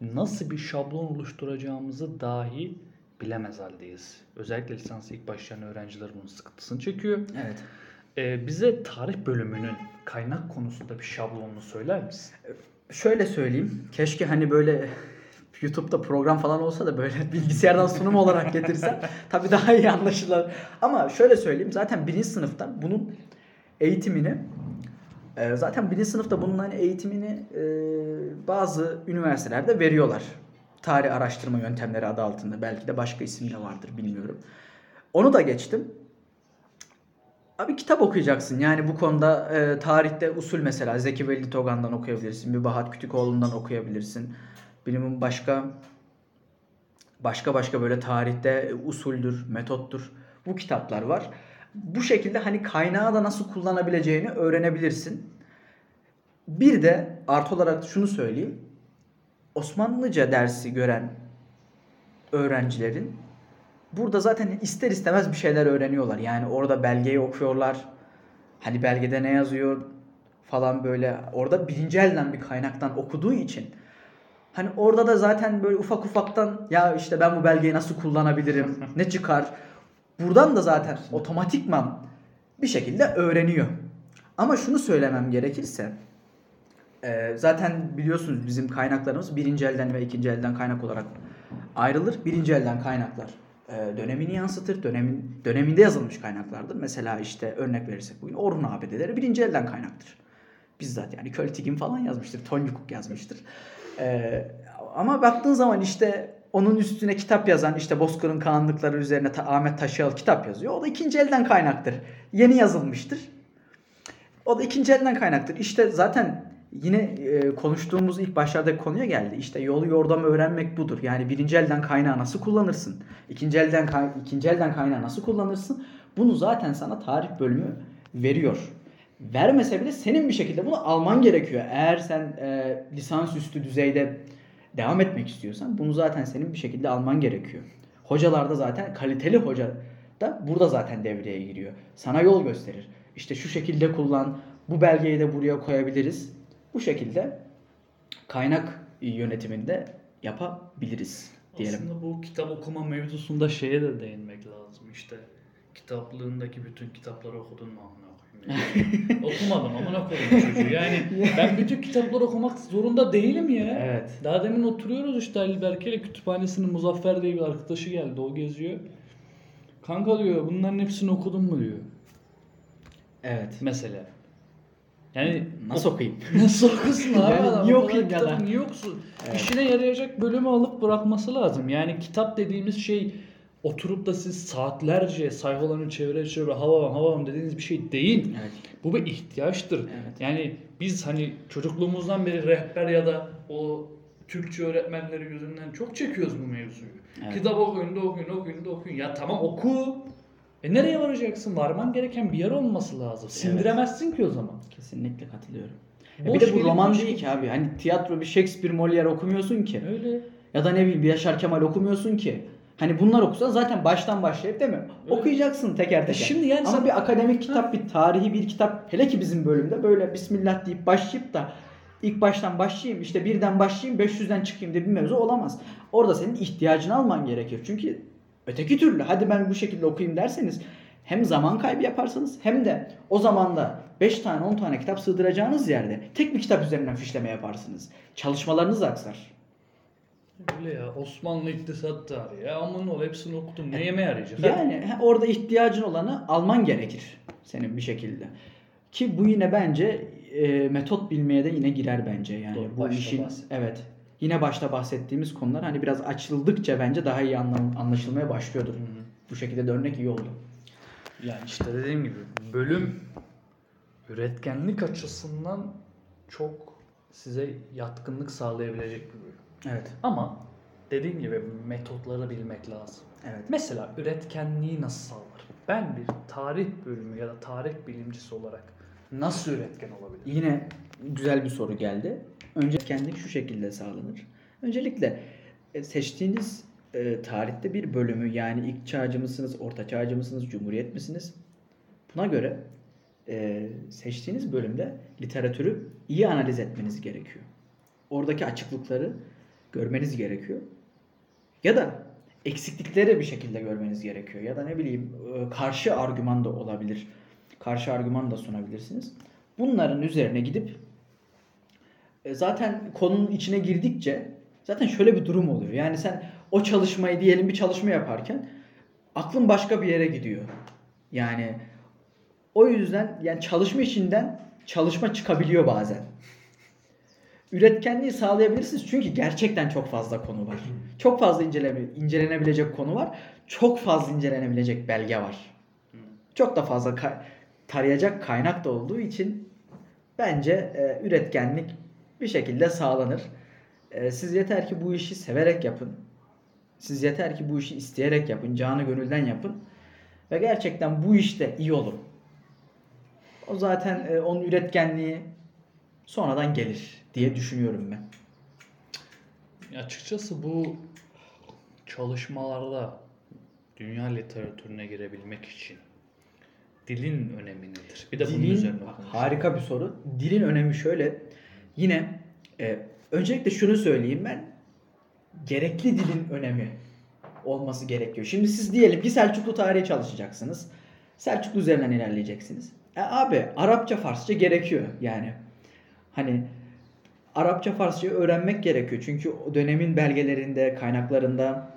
Nasıl bir şablon oluşturacağımızı dahi bilemez haldeyiz. Özellikle lisans ilk başlayan öğrenciler bunun sıkıntısını çekiyor. Evet. Ee, bize tarih bölümünün kaynak konusunda bir şablonunu söyler misin? Şöyle söyleyeyim. Keşke hani böyle YouTube'da program falan olsa da böyle bilgisayardan sunum olarak getirsem tabii daha iyi anlaşılır. Ama şöyle söyleyeyim zaten birinci sınıftan bunun eğitimini e, zaten birinci sınıfta bunun hani eğitimini e, bazı üniversitelerde veriyorlar. Tarih araştırma yöntemleri adı altında. Belki de başka isim de vardır bilmiyorum. Onu da geçtim. Abi kitap okuyacaksın. Yani bu konuda e, tarihte usul mesela Zeki Veli Togan'dan okuyabilirsin. Mübahat Kütükoğlu'ndan okuyabilirsin. Bilimin başka başka başka böyle tarihte usuldür, metottur. Bu kitaplar var. Bu şekilde hani kaynağı da nasıl kullanabileceğini öğrenebilirsin. Bir de artı olarak şunu söyleyeyim. Osmanlıca dersi gören öğrencilerin burada zaten ister istemez bir şeyler öğreniyorlar. Yani orada belgeyi okuyorlar. Hani belgede ne yazıyor falan böyle. Orada birinci elden bir kaynaktan okuduğu için hani orada da zaten böyle ufak ufaktan ya işte ben bu belgeyi nasıl kullanabilirim, ne çıkar. Buradan da zaten otomatikman bir şekilde öğreniyor. Ama şunu söylemem gerekirse e, zaten biliyorsunuz bizim kaynaklarımız birinci elden ve ikinci elden kaynak olarak ayrılır. Birinci elden kaynaklar e, dönemini yansıtır. Dönemin döneminde yazılmış kaynaklardır. Mesela işte örnek verirsek bugün Orhun abideleri birinci elden kaynaktır. Bizzat yani Költigin falan yazmıştır. Tonyukuk yazmıştır. E, ama baktığın zaman işte onun üstüne kitap yazan işte Bozkır'ın kanunlukları üzerine Ahmet Taşyal kitap yazıyor. O da ikinci elden kaynaktır. Yeni yazılmıştır. O da ikinci elden kaynaktır. İşte zaten yine e, konuştuğumuz ilk başlardaki konuya geldi. İşte yolu yordamı öğrenmek budur. Yani birinci elden kaynağı nasıl kullanırsın? İkinci elden kay- ikinci elden kaynağı nasıl kullanırsın? Bunu zaten sana tarih bölümü veriyor. Vermese bile senin bir şekilde bunu alman gerekiyor. Eğer sen e, lisansüstü düzeyde devam etmek istiyorsan bunu zaten senin bir şekilde alman gerekiyor. Hocalar da zaten kaliteli hoca da burada zaten devreye giriyor. Sana yol gösterir. İşte şu şekilde kullan. Bu belgeyi de buraya koyabiliriz. Bu şekilde kaynak yönetiminde yapabiliriz diyelim. Aslında bu kitap okuma mevzusunda şeye de değinmek lazım işte. Kitaplığındaki bütün kitapları okudun mu? Okumadım amına koyayım çocuğu. Yani ben bütün kitapları okumak zorunda değilim ya. Evet. Daha demin oturuyoruz işte Ali Berke'yle kütüphanesinin Muzaffer diye bir arkadaşı geldi. O geziyor. Kanka diyor bunların hepsini okudun mu diyor. Evet. Mesela. Yani Nasıl okuyayım? Nasıl okusun abi Yani adam? niye okuyayım ya da? Niye okusun? Evet. İşine yarayacak bölümü alıp bırakması lazım. Yani kitap dediğimiz şey oturup da siz saatlerce sayfalarını çevire çevire hava hava dediğiniz bir şey değil. Evet. Bu bir ihtiyaçtır. Evet. Yani biz hani çocukluğumuzdan beri rehber ya da o Türkçe öğretmenleri yüzünden çok çekiyoruz bu mevzuyu. Evet. Kitap okuyun da okuyun okuyun da okuyun. Ya tamam oku. E nereye varacaksın? Varman gereken bir yer olması lazım. Sindiremezsin ki o zaman. Kesinlikle katılıyorum. Ya Boş bir de bu gelip roman değil ki abi. Hani tiyatro bir Shakespeare Molière okumuyorsun ki. Öyle. Ya da ne bileyim bir Yaşar Kemal okumuyorsun ki. Hani bunlar okusan zaten baştan başlayıp değil mi? Evet. Okuyacaksın teker teker. Şimdi yani Ama sen- bir akademik kitap, bir tarihi bir kitap hele ki bizim bölümde böyle Bismillah deyip başlayıp da ilk baştan başlayayım işte birden başlayayım 500'den çıkayım diye bir mevzu olamaz. Orada senin ihtiyacını alman gerekir. Çünkü öteki türlü hadi ben bu şekilde okuyayım derseniz hem zaman kaybı yaparsınız hem de o zamanda 5 tane 10 tane kitap sığdıracağınız yerde tek bir kitap üzerinden fişleme yaparsınız. Çalışmalarınız aksar. Öyle ya Osmanlı iktisat tarihi ya aman ol hepsini okudum ne yeme yarayacak? Yani orada ihtiyacın olanı alman gerekir senin bir şekilde. Ki bu yine bence e, metot bilmeye de yine girer bence yani Doğru, bu işin evet yine başta bahsettiğimiz konular hani biraz açıldıkça bence daha iyi anlaşılmaya başlıyordur. Bu şekilde de örnek iyi oldu. Yani işte dediğim gibi bölüm üretkenlik açısından çok size yatkınlık sağlayabilecek bir bölüm. Evet. Ama dediğim gibi metotları bilmek lazım. Evet. Mesela üretkenliği nasıl sağlar? Ben bir tarih bölümü ya da tarih bilimcisi olarak nasıl üretken olabilirim? Yine güzel bir soru geldi. Öncelikle şu şekilde sağlanır. Öncelikle e, seçtiğiniz e, tarihte bir bölümü yani ilk çağcı mısınız, orta çağcı mısınız, cumhuriyet misiniz? Buna göre e, seçtiğiniz bölümde literatürü iyi analiz etmeniz gerekiyor. Oradaki açıklıkları görmeniz gerekiyor. Ya da eksiklikleri bir şekilde görmeniz gerekiyor. Ya da ne bileyim e, karşı argüman da olabilir. Karşı argüman da sunabilirsiniz. Bunların üzerine gidip e, zaten konunun içine girdikçe zaten şöyle bir durum oluyor. Yani sen o çalışmayı diyelim bir çalışma yaparken aklın başka bir yere gidiyor. Yani o yüzden yani çalışma içinden çalışma çıkabiliyor bazen. Üretkenliği sağlayabilirsiniz çünkü gerçekten çok fazla konu var. Çok fazla inceleme, incelenebilecek konu var. Çok fazla incelenebilecek belge var. Çok da fazla ka- tarayacak kaynak da olduğu için bence e, üretkenlik bir şekilde sağlanır. E, siz yeter ki bu işi severek yapın. Siz yeter ki bu işi isteyerek yapın, canı gönülden yapın ve gerçekten bu işte iyi olun. O zaten e, onun üretkenliği sonradan gelir diye düşünüyorum ben. Açıkçası bu çalışmalarda dünya literatürüne girebilmek için dilin önemi nedir? Bir de bunun Dilin üzerine konuşalım. harika bir soru. Dilin önemi şöyle. Yine e, öncelikle şunu söyleyeyim ben. Gerekli dilin önemi olması gerekiyor. Şimdi siz diyelim ki Selçuklu tarihi çalışacaksınız. Selçuklu üzerinden ilerleyeceksiniz. E abi Arapça, Farsça gerekiyor yani. Hani Arapça, Farsça öğrenmek gerekiyor. Çünkü o dönemin belgelerinde, kaynaklarında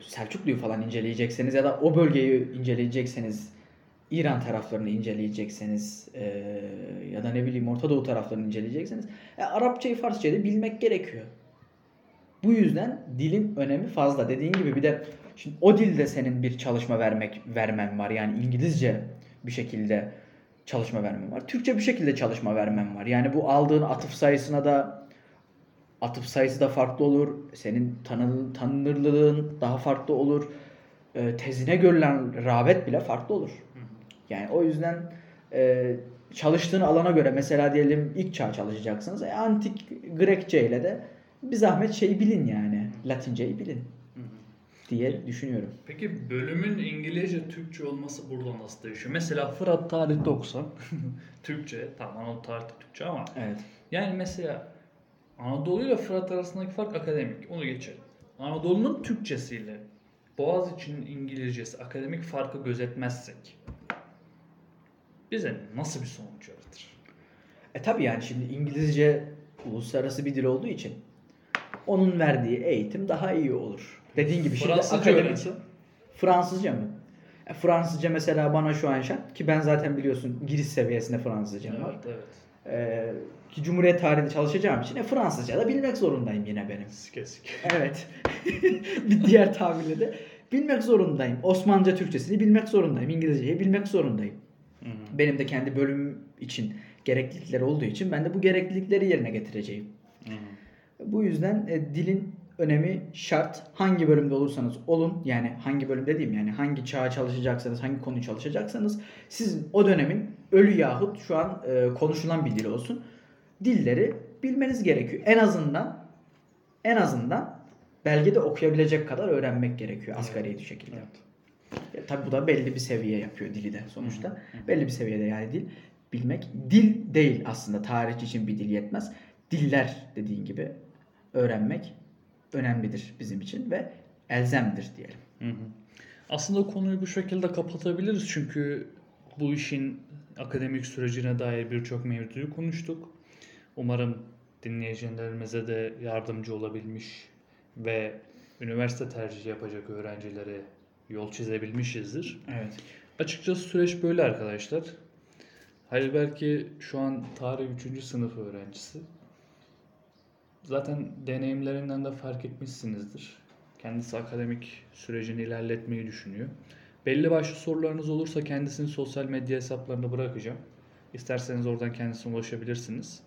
Selçuklu'yu falan inceleyecekseniz ya da o bölgeyi inceleyecekseniz İran taraflarını inceleyecekseniz eee, ya da ne bileyim Orta Doğu taraflarını inceleyecekseniz e, Arapçayı Farsçayı da bilmek gerekiyor. Bu yüzden dilin önemi fazla. Dediğin gibi bir de şimdi o dilde senin bir çalışma vermek vermen var. Yani İngilizce bir şekilde çalışma vermen var. Türkçe bir şekilde çalışma vermen var. Yani bu aldığın atıf sayısına da atıf sayısı da farklı olur. Senin tanı, tanınırlığın daha farklı olur. E, tezine görülen rağbet bile farklı olur. Yani o yüzden e, çalıştığın alana göre mesela diyelim ilk çağ çalışacaksınız. E, antik Grekçe ile de bir zahmet şeyi bilin yani. Latinceyi bilin. Diye düşünüyorum. Peki bölümün İngilizce, Türkçe olması burada nasıl değişiyor? Mesela Fırat tarihte okusan Türkçe, tamam Anadolu tarihte Türkçe ama Evet. yani mesela Anadolu ile Fırat arasındaki fark akademik. Onu geçelim. Anadolu'nun Türkçesiyle Boğaziçi'nin İngilizcesi akademik farkı gözetmezsek bize nasıl bir sonuç yaratır? E tabi yani şimdi İngilizce uluslararası bir dil olduğu için onun verdiği eğitim daha iyi olur. Dediğin gibi şimdi Fransızca akademik öğrensen? Fransızca mı? E, Fransızca mesela bana şu an şart ki ben zaten biliyorsun giriş seviyesinde Fransızcam var. Evet, evet. Ee, ki Cumhuriyet tarihinde çalışacağım için e, Fransızca da bilmek zorundayım yine benim. Sike sike. Evet. bir diğer tabirle de bilmek zorundayım. Osmanlıca Türkçesini bilmek zorundayım. İngilizceyi bilmek zorundayım. Hı hı. Benim de kendi bölümüm için gereklilikleri olduğu için ben de bu gereklilikleri yerine getireceğim. Hı hı. Bu yüzden e, dilin önemi şart. Hangi bölümde olursanız olun yani hangi bölüm dediğim yani hangi çağa çalışacaksanız, hangi konuyu çalışacaksanız sizin o dönemin ölü yahut şu an e, konuşulan bir dil olsun. Dilleri bilmeniz gerekiyor. En azından en azından belgede okuyabilecek kadar öğrenmek gerekiyor asgari bir şekilde. Evet. Ya, tabii bu da belli bir seviye yapıyor dili de sonuçta. Hı hı. Belli bir seviyede yani dil bilmek. Dil değil aslında tarih için bir dil yetmez. Diller dediğin gibi öğrenmek önemlidir bizim için ve elzemdir diyelim. Hı hı. Aslında konuyu bu şekilde kapatabiliriz çünkü bu işin akademik sürecine dair birçok mevzuyu konuştuk. Umarım dinleyicilerimize de yardımcı olabilmiş ve üniversite tercihi yapacak öğrencilere yol çizebilmişizdir. Evet. Açıkçası süreç böyle arkadaşlar. Halil belki şu an tarih 3. sınıf öğrencisi. Zaten deneyimlerinden de fark etmişsinizdir. Kendisi akademik sürecini ilerletmeyi düşünüyor. Belli başlı sorularınız olursa kendisini sosyal medya hesaplarına bırakacağım. İsterseniz oradan kendisine ulaşabilirsiniz.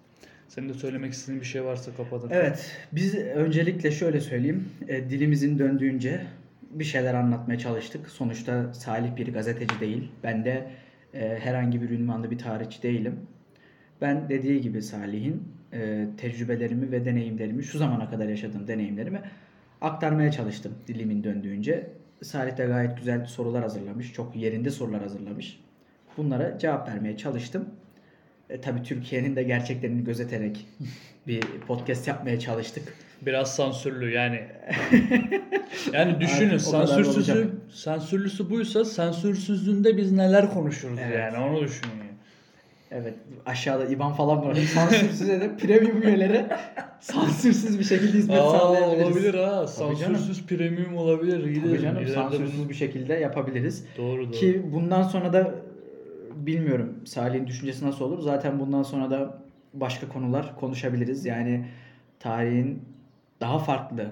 Senin de söylemek istediğin bir şey varsa kapatın. Evet, biz öncelikle şöyle söyleyeyim. E, dilimizin döndüğünce bir şeyler anlatmaya çalıştık. Sonuçta Salih bir gazeteci değil. Ben de e, herhangi bir ünvanlı bir tarihçi değilim. Ben dediği gibi Salih'in e, tecrübelerimi ve deneyimlerimi, şu zamana kadar yaşadığım deneyimlerimi aktarmaya çalıştım dilimin döndüğünce. Salih de gayet güzel sorular hazırlamış. Çok yerinde sorular hazırlamış. Bunlara cevap vermeye çalıştım. E, tabii Türkiye'nin de gerçeklerini gözeterek bir podcast yapmaya çalıştık. Biraz sansürlü yani. yani düşünün Artık sansürsüzü, sansürlüsü buysa sansürsüzünde biz neler konuşuruz Evet. yani onu düşünün. Evet aşağıda IBAN falan var. Sansürsüz de premium üyelere sansürsüz bir şekilde hizmet Aa, sağlayabiliriz. olabilir ha. Tabii canım. Sansürsüz premium olabilir. İyi Tabii canım İleride sansürsüz bunu- bir şekilde yapabiliriz. Doğru doğru. Ki bundan sonra da bilmiyorum Salih'in düşüncesi nasıl olur. Zaten bundan sonra da başka konular konuşabiliriz. Yani tarihin daha farklı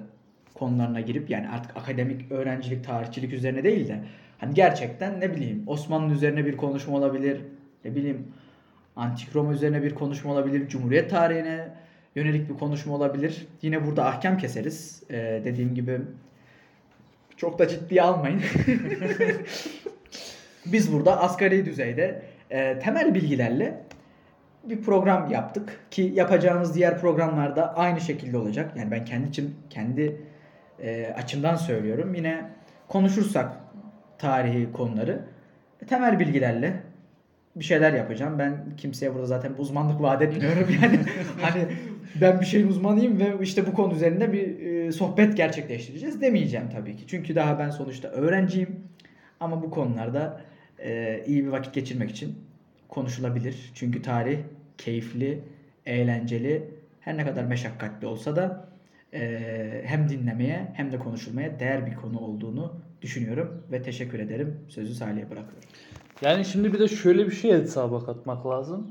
konularına girip yani artık akademik öğrencilik, tarihçilik üzerine değil de hani gerçekten ne bileyim Osmanlı üzerine bir konuşma olabilir. Ne bileyim Antik Roma üzerine bir konuşma olabilir. Cumhuriyet tarihine yönelik bir konuşma olabilir. Yine burada ahkam keseriz. Ee, dediğim gibi çok da ciddiye almayın. Biz burada asgari düzeyde e, temel bilgilerle bir program yaptık ki yapacağımız diğer programlarda aynı şekilde olacak. Yani ben kendi için kendi e, açımdan söylüyorum. Yine konuşursak tarihi konuları temel bilgilerle bir şeyler yapacağım. Ben kimseye burada zaten uzmanlık vaat etmiyorum. Yani hani ben bir şeyin uzmanıyım ve işte bu konu üzerinde bir e, sohbet gerçekleştireceğiz demeyeceğim tabii ki. Çünkü daha ben sonuçta öğrenciyim. Ama bu konularda e, iyi bir vakit geçirmek için konuşulabilir. Çünkü tarih keyifli, eğlenceli, her ne kadar meşakkatli olsa da e, hem dinlemeye hem de konuşulmaya değer bir konu olduğunu düşünüyorum ve teşekkür ederim. Sözü Salih'e bırakıyorum. Yani şimdi bir de şöyle bir şey hesaba katmak lazım.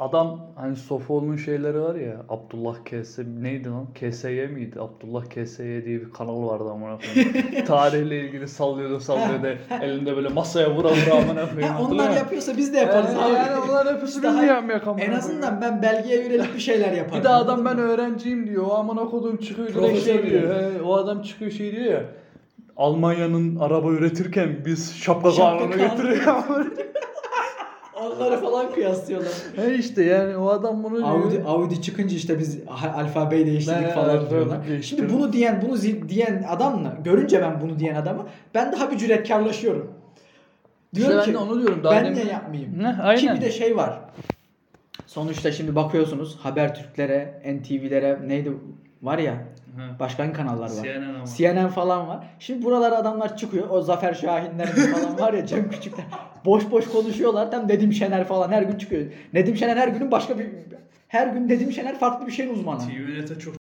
Adam hani Sofoğlu'nun şeyleri var ya Abdullah KS neydi lan? KSY miydi? Abdullah KSY diye bir kanal vardı amına koyayım. Tarihle ilgili sallıyordu sallıyordu. Elinde böyle masaya vura vura amına koyayım. Ha, onlar yapıyorsa biz de yaparız yani, abi. yani onlar yapıyorsa İşte biz de yapmayak amına En azından ben belgeye yönelik bir şeyler yaparım. Bir de adam ben öğrenciyim diyor. O amına kodum çıkıyor direkt şey diyor. diyor. He, o adam çıkıyor şey diyor ya. Almanya'nın araba üretirken biz şapka kanunu. getiriyor. Onları falan kıyaslıyorlar. He işte yani o adam bunu diyor. Audi, Audi çıkınca işte biz alfabeyi değiştirdik Ne, falan alfabeyi diyorlar. Şimdi bunu diyen bunu zi- diyen adamla görünce ben bunu diyen adamı ben daha bir cüretkarlaşıyorum. İşte Diyorum ben ki de onu diyorum. Daha ben niye yapmayayım? Ne, Ki aynen. bir de şey var. Sonuçta şimdi bakıyorsunuz Habertürklere, NTV'lere neydi var ya Hı. başka hangi kanallar var? CNN ama. CNN falan var. Şimdi buralara adamlar çıkıyor. O Zafer Şahinler falan var ya Cem Küçükler. Boş boş konuşuyorlar. Tam Nedim Şener falan her gün çıkıyor. Nedim Şener her günün başka bir her gün Nedim Şener farklı bir şeyin uzmanı. TVNet'e çok